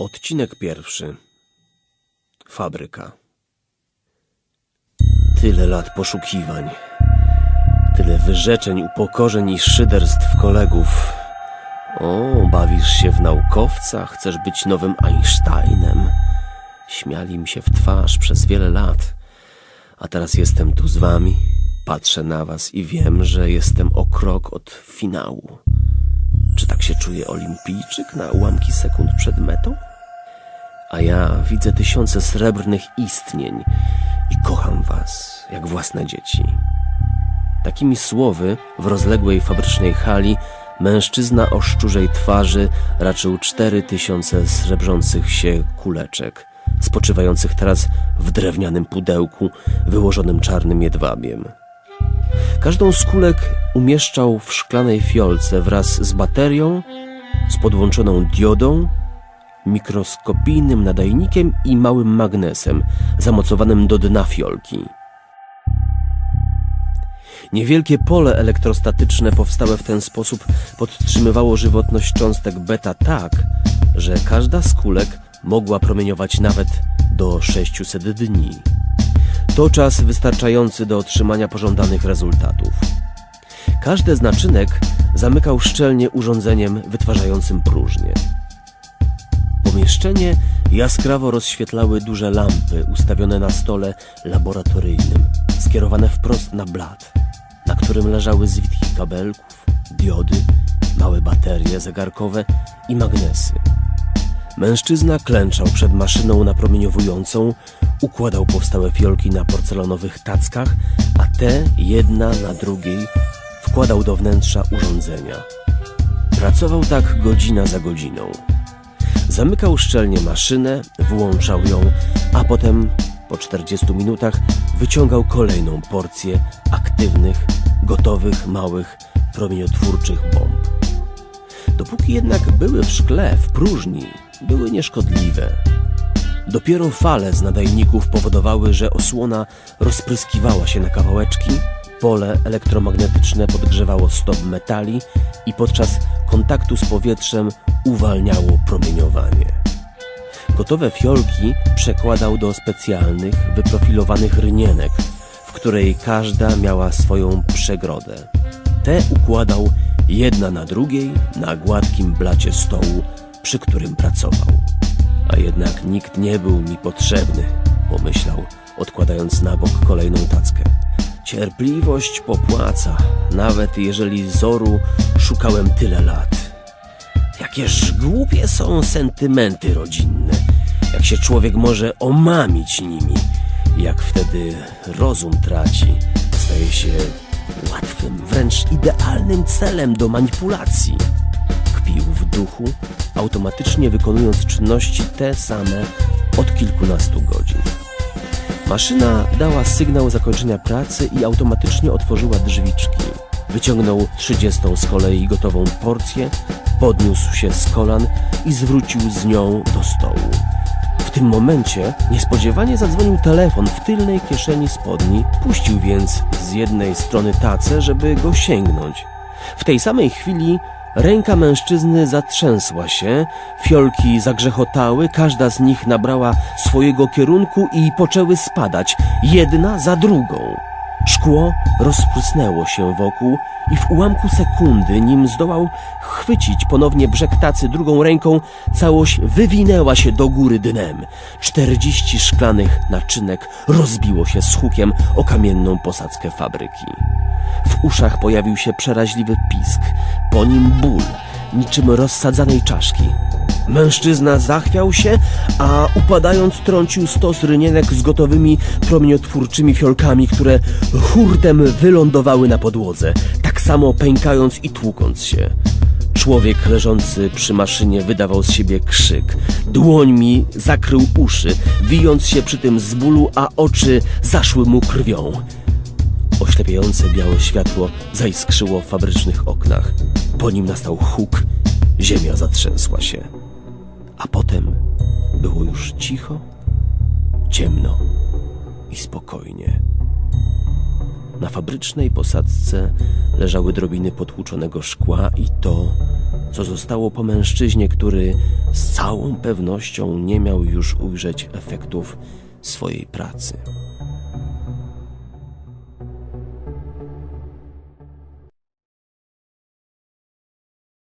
Odcinek pierwszy. Fabryka. Tyle lat poszukiwań. Tyle wyrzeczeń, upokorzeń i szyderstw kolegów. O, bawisz się w naukowca, chcesz być nowym Einsteinem. Śmiali mi się w twarz przez wiele lat. A teraz jestem tu z wami, patrzę na was i wiem, że jestem o krok od finału. Czy tak się czuje olimpijczyk na ułamki sekund przed metą? A ja widzę tysiące srebrnych istnień i kocham was jak własne dzieci. Takimi słowy w rozległej fabrycznej hali mężczyzna o szczurzej twarzy raczył cztery tysiące srebrzących się kuleczek, spoczywających teraz w drewnianym pudełku wyłożonym czarnym jedwabiem. Każdą z kulek umieszczał w szklanej fiolce wraz z baterią, z podłączoną diodą, mikroskopijnym nadajnikiem i małym magnesem zamocowanym do dna fiolki. Niewielkie pole elektrostatyczne powstałe w ten sposób podtrzymywało żywotność cząstek beta tak, że każda z kulek mogła promieniować nawet do 600 dni. To czas wystarczający do otrzymania pożądanych rezultatów. Każdy z naczynek zamykał szczelnie urządzeniem wytwarzającym próżnię. Pomieszczenie jaskrawo rozświetlały duże lampy ustawione na stole laboratoryjnym, skierowane wprost na blat, na którym leżały zwitki kabelków, diody, małe baterie zegarkowe i magnesy. Mężczyzna klęczał przed maszyną napromieniowującą, układał powstałe fiolki na porcelanowych tackach, a te jedna na drugiej wkładał do wnętrza urządzenia. Pracował tak godzina za godziną. Zamykał szczelnie maszynę, włączał ją, a potem po 40 minutach wyciągał kolejną porcję aktywnych, gotowych, małych, promieniotwórczych bomb. Dopóki jednak były w szkle, w próżni, były nieszkodliwe. Dopiero fale z nadajników powodowały, że osłona rozpryskiwała się na kawałeczki, pole elektromagnetyczne podgrzewało stop metali i podczas kontaktu z powietrzem uwalniało promieniowanie. Gotowe fiolki przekładał do specjalnych, wyprofilowanych rynienek, w której każda miała swoją przegrodę. Te układał jedna na drugiej na gładkim blacie stołu, przy którym pracował. A jednak nikt nie był mi potrzebny, pomyślał, odkładając na bok kolejną tackę. Cierpliwość popłaca, nawet jeżeli zoru szukałem tyle lat. Jakież głupie są sentymenty rodzinne, jak się człowiek może omamić nimi, jak wtedy rozum traci, staje się łatwym, wręcz idealnym celem do manipulacji. Kpił w duchu, automatycznie wykonując czynności te same od kilkunastu godzin. Maszyna dała sygnał zakończenia pracy i automatycznie otworzyła drzwiczki. Wyciągnął trzydziestą z kolei gotową porcję, podniósł się z kolan i zwrócił z nią do stołu. W tym momencie niespodziewanie zadzwonił telefon w tylnej kieszeni spodni, puścił więc z jednej strony tacę, żeby go sięgnąć. W tej samej chwili ręka mężczyzny zatrzęsła się, fiolki zagrzechotały, każda z nich nabrała swojego kierunku i poczęły spadać, jedna za drugą. Szkło rozprysnęło się wokół i w ułamku sekundy, nim zdołał chwycić ponownie brzeg tacy drugą ręką, całość wywinęła się do góry dnem. Czterdzieści szklanych naczynek rozbiło się z hukiem o kamienną posadzkę fabryki. W uszach pojawił się przeraźliwy pisk, po nim ból, niczym rozsadzanej czaszki. Mężczyzna zachwiał się, a upadając trącił stos rynienek z gotowymi promieniotwórczymi fiolkami, które hurtem wylądowały na podłodze, tak samo pękając i tłukąc się. Człowiek leżący przy maszynie wydawał z siebie krzyk. Dłońmi zakrył uszy, wijąc się przy tym z bólu, a oczy zaszły mu krwią. Oślepiające białe światło zaiskrzyło w fabrycznych oknach. Po nim nastał huk, ziemia zatrzęsła się. A potem było już cicho, ciemno i spokojnie. Na fabrycznej posadzce leżały drobiny potłuczonego szkła i to, co zostało po mężczyźnie, który z całą pewnością nie miał już ujrzeć efektów swojej pracy.